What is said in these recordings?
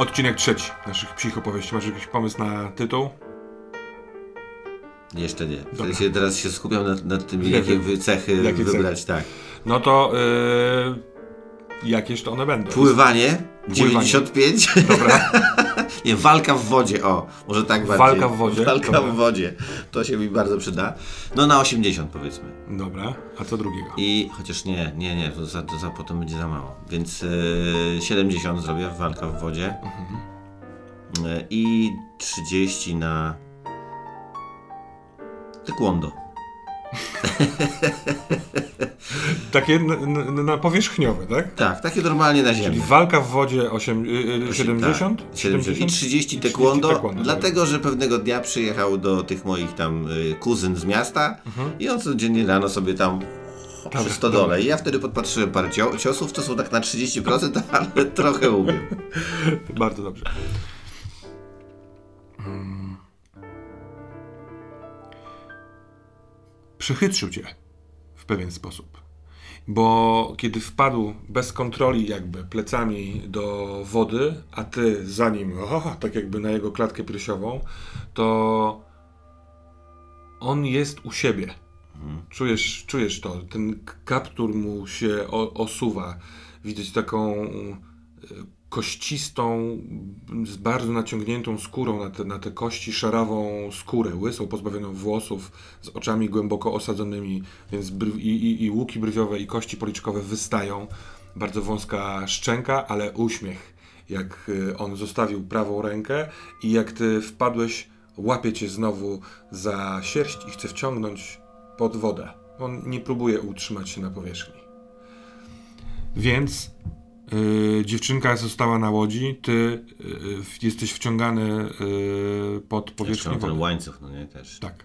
Odcinek trzeci naszych psich opowieści. Masz jakiś pomysł na tytuł? Jeszcze nie. Wtedy się, teraz się skupiam nad, nad tym, jakie cechy Jakie wybrać. Tak. No to yy, jakież to one będą? Pływanie 95. Dobra. nie, walka w wodzie. O, może tak bardziej. Walka w wodzie? Walka Dobra. w wodzie. To się mi bardzo przyda. No na 80 powiedzmy. Dobra, a co drugiego? I chociaż nie, nie, nie, to za, to za potem będzie za mało. Więc e, 70 zrobię, walka w wodzie. E, I 30 na taekwondo. Takie n- n- na powierzchniowe, tak? Tak, takie normalnie na ziemi. Czyli walka w wodzie 8, y, y, 70? Tak, 70 i 30 taekwondo, dlatego, że pewnego dnia przyjechał do tych moich tam y, kuzyn z miasta i on codziennie rano sobie tam przy stodole. dobra. I ja wtedy podpatrzyłem parę cio- ciosów, to są tak na 30%, ale trochę umiem. Bardzo dobrze. Przechytrzył cię w pewien sposób. Bo kiedy wpadł bez kontroli, jakby plecami do wody, a ty za nim, tak jakby na jego klatkę piersiową, to on jest u siebie. Czujesz, czujesz to. Ten kaptur mu się osuwa. Widać taką e, kościstą, z bardzo naciągniętą skórą na te, na te kości, szarawą skórę, łysą, pozbawioną włosów, z oczami głęboko osadzonymi, więc i, i, i łuki brwiowe, i kości policzkowe wystają. Bardzo wąska szczęka, ale uśmiech. Jak y, on zostawił prawą rękę i jak ty wpadłeś, łapie cię znowu za sierść i chce wciągnąć pod wodę. On nie próbuje utrzymać się na powierzchni. Więc y, dziewczynka została na łodzi, ty y, jesteś wciągany y, pod powierzchnię Jeszcze ten wody. łańcuch, no nie, też. Tak.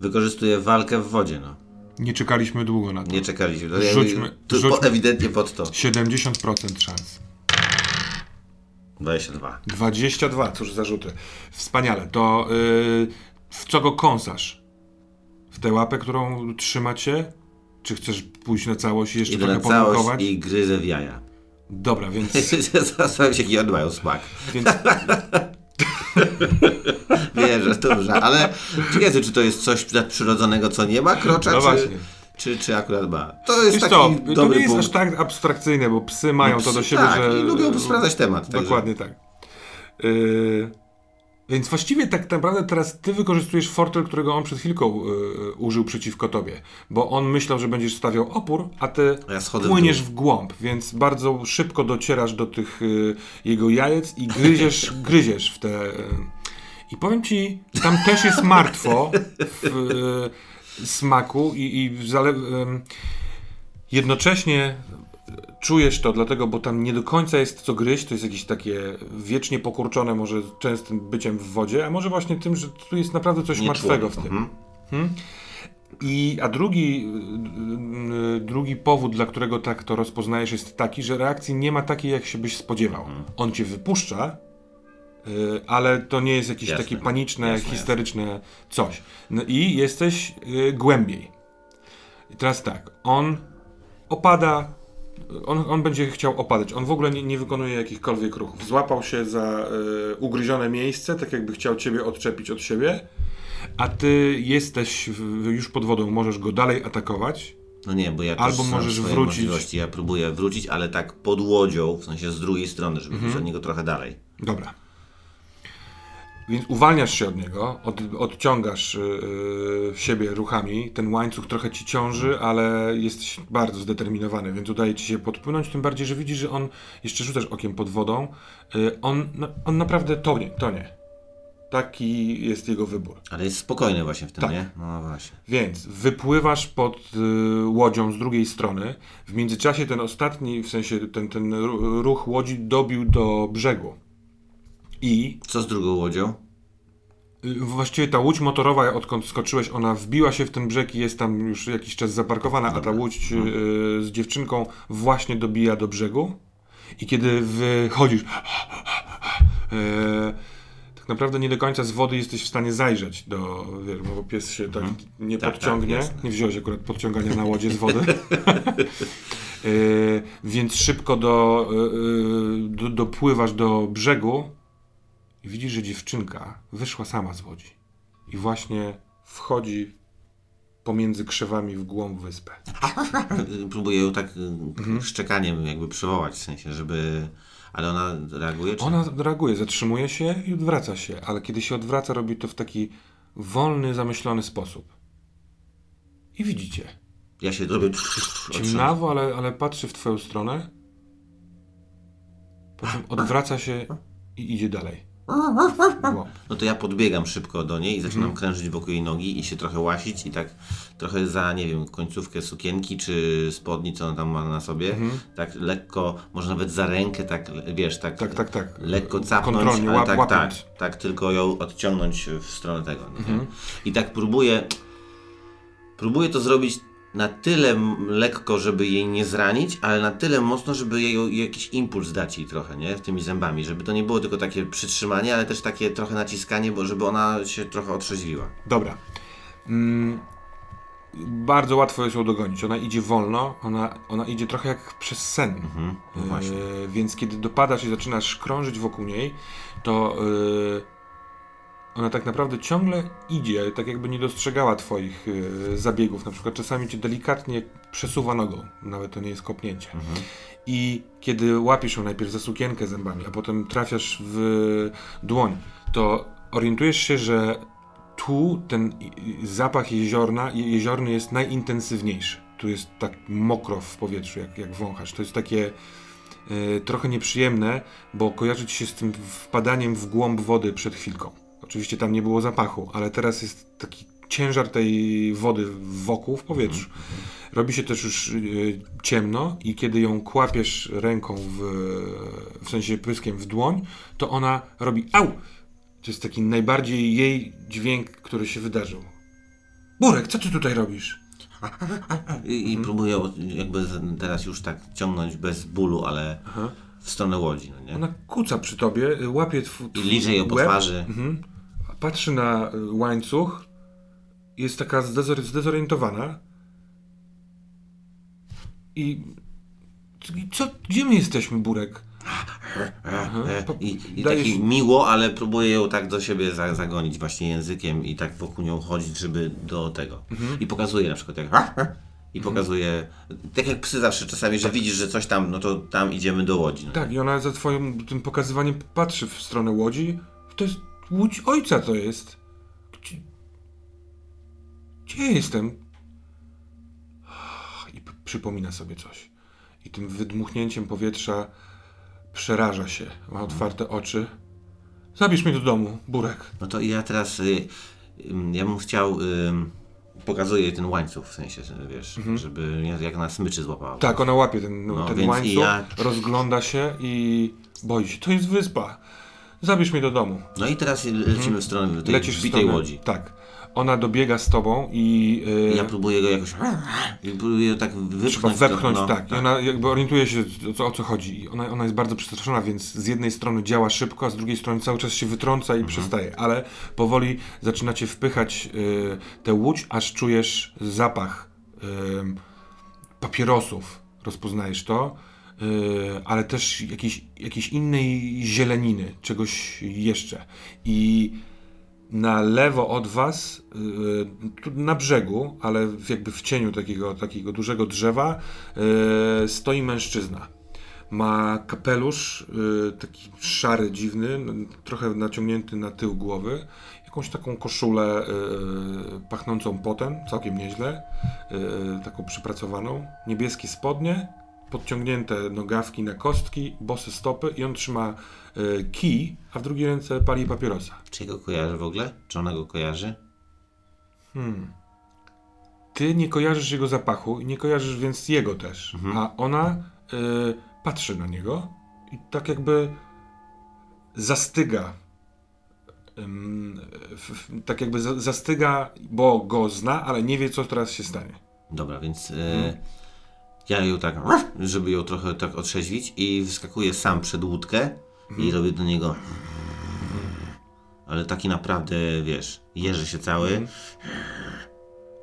Wykorzystuję walkę w wodzie, no. Nie czekaliśmy długo na to. Nie czekaliśmy. No, Rzućmy- tu rzućmy. po, ewidentnie pod to. 70% szans. 22. 22, cóż zarzuty. Wspaniale. To y, w co go kąsasz? W tę łapę, którą trzymacie? Czy chcesz pójść na całość i jeszcze Idę na trochę całość ponurkować? i gryzę w jaja. Dobra, więc, Zastanawiam się, jaki one mają smak. więc to dużo, ale ciekawe, czy to jest coś nadprzyrodzonego, co nie ma krocza, No czy, czy, czy akurat ma. To jest wiesz taki to dobry nie jest punkt. aż tak abstrakcyjne, bo psy mają No to do psy siebie, tak, że... i lubią sprawdzać temat, także- Dokładnie tak. Y, więc właściwie tak naprawdę teraz ty wykorzystujesz fortel, którego on przed chwilką y, użył przeciwko tobie. Bo on myślał, że będziesz stawiał opór, a ty ja płyniesz w głąb, więc bardzo szybko docierasz do tych y, jego jajec i gryziesz, gryziesz w te... Y, I powiem ci, tam też jest martwo w y, smaku i, i zale... jednocześnie czujesz to, dlatego, bo tam nie do końca jest co gryźć, to jest jakieś takie wiecznie pokurczone może częstym byciem w wodzie, a może właśnie tym, że tu jest naprawdę coś Nie martwego w tym. mhm. I, a drugi, y, y, drugi powód, dla którego tak to rozpoznajesz, jest taki, że reakcji nie ma takiej, jak się byś spodziewał. Mhm. On cię wypuszcza, y, ale to nie jest jakieś Jasne, takie paniczne, jasne, histeryczne coś. No i jesteś głębiej. I teraz tak, on opada, on, on będzie chciał opadać. On w ogóle nie, nie wykonuje jakichkolwiek ruchów. Złapał się za y, ugryzione miejsce, tak jakby chciał ciebie odczepić od siebie, a ty jesteś w, już pod wodą, możesz go dalej atakować. No nie, bo ja też Albo mam możesz swoje wrócić. możliwości. Ja próbuję wrócić, ale tak pod łodzią, w sensie z drugiej strony, żeby Mhm. być od niego trochę dalej. Dobra. Więc uwalniasz się od niego, od, odciągasz yy, siebie ruchami. Ten łańcuch trochę ci ciąży, ale jesteś bardzo zdeterminowany, więc udaje ci się podpłynąć. Tym bardziej, że widzisz, że on jeszcze rzucasz okiem pod wodą. Yy, on, na- on naprawdę tonie, tonie. Taki jest jego wybór. Ale jest spokojny właśnie w tym, Tak. nie? No właśnie. Więc wypływasz pod y, łodzią z drugiej strony. W międzyczasie ten ostatni, w sensie ten, ten ru- ruch łodzi dobił do brzegu. I Co z drugą łodzią? y, właściwie ta łódź motorowa, odkąd skoczyłeś, ona wbiła się w ten brzeg i jest tam już jakiś czas zaparkowana, a ta łódź y, z dziewczynką właśnie dobija do brzegu. I kiedy wychodzisz, y, tak tak naprawdę nie do końca z wody jesteś w stanie zajrzeć do, wiesz, bo pies się tak nie Tak, podciągnie. tak, nie wziąłeś akurat podciągania na łodzie z wody. E, więc szybko e, e, do, dopływasz do brzegu i widzisz, że dziewczynka wyszła sama z łodzi. I właśnie wchodzi pomiędzy krzewami w głąb wyspę. Próbuję ją tak y, szczekaniem jakby przywołać, w sensie, żeby... Ale ona reaguje, czy... Ona reaguje, zatrzymuje się i odwraca się, ale kiedy się odwraca, robi to w taki wolny, zamyślony sposób. I widzicie. Ja się robię... Ciemnawo, ale, ale patrzy w twoją stronę. Potem odwraca się i idzie dalej. No to ja podbiegam szybko do niej i zaczynam Mhm. krężyć wokół jej nogi i się trochę łasić i tak trochę za, nie wiem, końcówkę sukienki czy spodni, co ona tam ma na sobie, tak lekko, może nawet za rękę, tak, wiesz, tak, Mhm. Tak, tak, tak. lekko capnąć, ale tak, łapiąc. tak, tak, tylko ją odciągnąć w stronę tego. nie? Mhm. I tak próbuję, próbuję to zrobić na tyle lekko, żeby jej nie zranić, ale na tyle mocno, żeby jej jakiś impuls dać jej trochę, nie? Tymi zębami, żeby to nie było tylko takie przytrzymanie, ale też takie trochę naciskanie, bo żeby ona się trochę otrzeźwiła. Dobra. Mm, bardzo łatwo jest ją dogonić. Ona idzie wolno, ona, ona idzie trochę jak przez sen. no właśnie. E, więc kiedy dopadasz i zaczynasz krążyć wokół niej, to e, ona tak naprawdę ciągle idzie, tak jakby nie dostrzegała twoich e, zabiegów. Na przykład czasami cię delikatnie przesuwa nogą, nawet to nie jest kopnięcie. I kiedy łapiesz ją najpierw za sukienkę zębami, a potem trafiasz w dłoń, to orientujesz się, że tu ten zapach jeziorna, je- jeziorny jest najintensywniejszy. Tu jest tak mokro w powietrzu, jak, jak wąchasz. To jest takie e, trochę nieprzyjemne, bo kojarzy ci się z tym wpadaniem w głąb wody przed chwilką. Oczywiście tam nie było zapachu, ale teraz jest taki ciężar tej wody wokół w powietrzu. Robi się też już y, ciemno i kiedy ją kłapiesz ręką w, w sensie pyskiem w dłoń, to ona robi au! To jest taki najbardziej jej dźwięk, który się wydarzył. Burek, co ty tutaj robisz? I, i próbuję od- jakby teraz już tak ciągnąć bez bólu, ale w stronę łodzi, no nie? Ona kuca przy tobie, łapie twój. I liże ją po twarzy. Mhm. Patrzy na y, łańcuch. Jest taka zdezor- zdezorientowana. I. Co, gdzie my jesteśmy, Burek? I, i daje taki miło, ale próbuję ją tak do siebie za, zagonić właśnie językiem i tak wokół nią chodzić, żeby do tego. Mhm. I pokazuję na przykład jak i pokazuję, tak jak psy zawsze czasami, że widzisz, że coś tam, no to tam idziemy do łodzi. No. Tak, i ona za twoim tym pokazywaniem patrzy w stronę łodzi. To jest łódź ojca to jest. Gdzie, gdzie jestem? I przypomina sobie coś. I tym wydmuchnięciem powietrza przeraża się. Ma otwarte oczy. Zabierz mnie do domu, Burek. No to ja teraz, y, ym, ja bym chciał, ym, pokazuję jej ten łańcuch w sensie, wiesz, żeby mnie jak na smyczy złapała. Mhm. Tak, ona łapie ten, No, ten łańcuch, ja- rozgląda się i boi się. To jest wyspa. Zabierz mnie do domu. No i teraz lecimy w stronę tej Lecisz w bitej stronę, łodzi. Tak. Ona dobiega z tobą i yy, Ja próbuję go jakoś, i próbuję tak trzeba wypchnąć. wepchnąć, to, no, tak. I ona jakby orientuje się o co, o co chodzi. I ona, ona jest bardzo przestraszona, więc z jednej strony działa szybko, a z drugiej strony cały czas się wytrąca Mhm. i przestaje. Ale powoli zaczynacie wpychać yy, tę łódź, aż czujesz zapach yy, papierosów. Rozpoznajesz to. Yy, ale też jakiejś, jakiejś innej zieleniny, czegoś jeszcze. I na lewo od was, yy, tu na brzegu, ale jakby w cieniu takiego, takiego dużego drzewa, yy, stoi mężczyzna. Ma kapelusz, taki szary, dziwny, trochę naciągnięty na tył głowy, jakąś taką koszulę pachnącą potem, całkiem nieźle, taką przypracowaną, niebieskie spodnie, podciągnięte nogawki na kostki, bose stopy i on trzyma yy, kij, a w drugiej ręce pali papierosa. Czy go kojarzę w ogóle? Czy ona go kojarzy? Ty nie kojarzysz jego zapachu i nie kojarzysz więc jego też. A ona y, patrzy na niego i tak jakby zastyga. Ym, f, f, tak jakby za, zastyga, bo go zna, ale nie wie, co teraz się stanie. Dobra, więc e, Mhm. Ja ją tak, żeby ją trochę tak otrzeźwić i wyskakuję sam przed łódkę Mhm. i robię do niego ale taki naprawdę, wiesz, jeży się cały.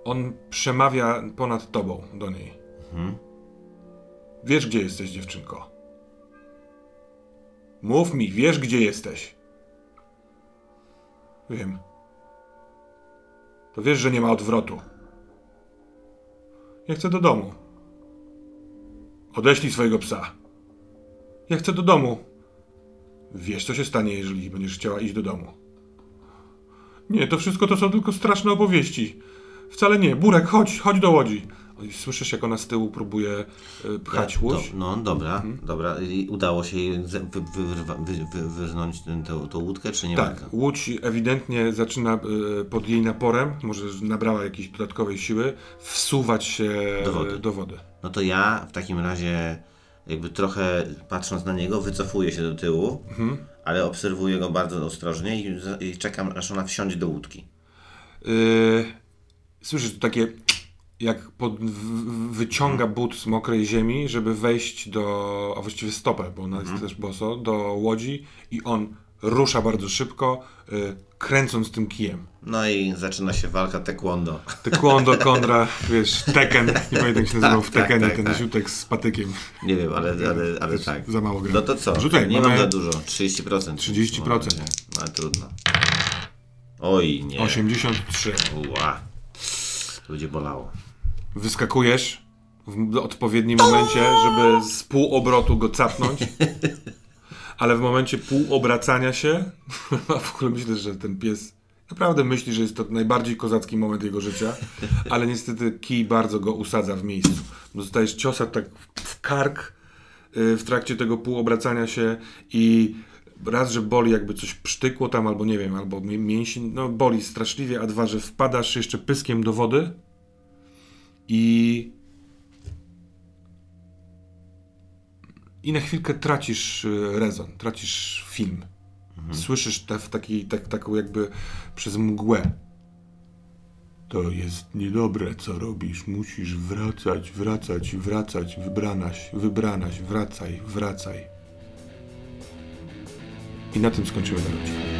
On przemawia ponad tobą do niej. Wiesz, gdzie jesteś, dziewczynko? Mów mi, wiesz, gdzie jesteś? Wiem. To wiesz, że nie ma odwrotu. Ja chcę do domu. Odeślij swojego psa. Ja chcę do domu. Wiesz, co się stanie, jeżeli będziesz chciała iść do domu. Nie, to wszystko to są tylko straszne opowieści. Wcale nie. Burek, chodź, chodź do łodzi. Słyszysz, jak ona z tyłu próbuje y, pchać Ja- łódź? Do, no dobra, Mhm. dobra. I udało się jej wy, wy, wyrwa- wy, wy, tą, łódkę, czy nie Tak, warto? łódź ewidentnie zaczyna y, pod jej naporem, może nabrała jakiejś dodatkowej siły, wsuwać się Do wody. do wody. No to ja w takim razie, jakby trochę patrząc na niego, wycofuję się do tyłu, Mhm. ale obserwuję go bardzo ostrożnie i, i czekam, aż ona wsiądzie do łódki. Yy, słyszysz to takie, jak pod, wyciąga but z mokrej ziemi, żeby wejść do, a właściwie stopę, bo ona jest też boso, do łodzi i on rusza bardzo szybko, y, kręcąc tym kijem. No i zaczyna się walka taekwondo. Taekwondo kontra, wiesz, Tekken, nie pamiętam jak się nazywał w Tak, Tekkenie, tak, ten tak. ziutek z patykiem. Nie wiem, ale, ale, ale tak. za mało gra. No to co? Rzucaj, nie mamy- mam za dużo. 30%. 30%. No, ale trudno. Oj, nie. 83. Ła. To będzie bolało. Wyskakujesz w odpowiednim momencie, żeby z pół obrotu go capnąć. Ale w momencie pół obracania się, a w ogóle myślę, że ten pies naprawdę myśli, że jest to najbardziej kozacki moment jego życia, ale niestety kij bardzo go usadza w miejscu. Dostajesz ciosa tak w kark y, w trakcie tego półobracania się i raz, że boli jakby coś psztykło tam, albo nie wiem, albo mię- mięsień, no boli straszliwie, a dwa, że wpadasz jeszcze pyskiem do wody i i na chwilkę tracisz y, rezon, tracisz film. Słyszysz te, w takiej, tak, taką jakby przez mgłę. To jest niedobre, co robisz. Musisz wracać, wracać, wracać, wybranaś, wybranaś, wracaj, wracaj. I na tym skończymy na.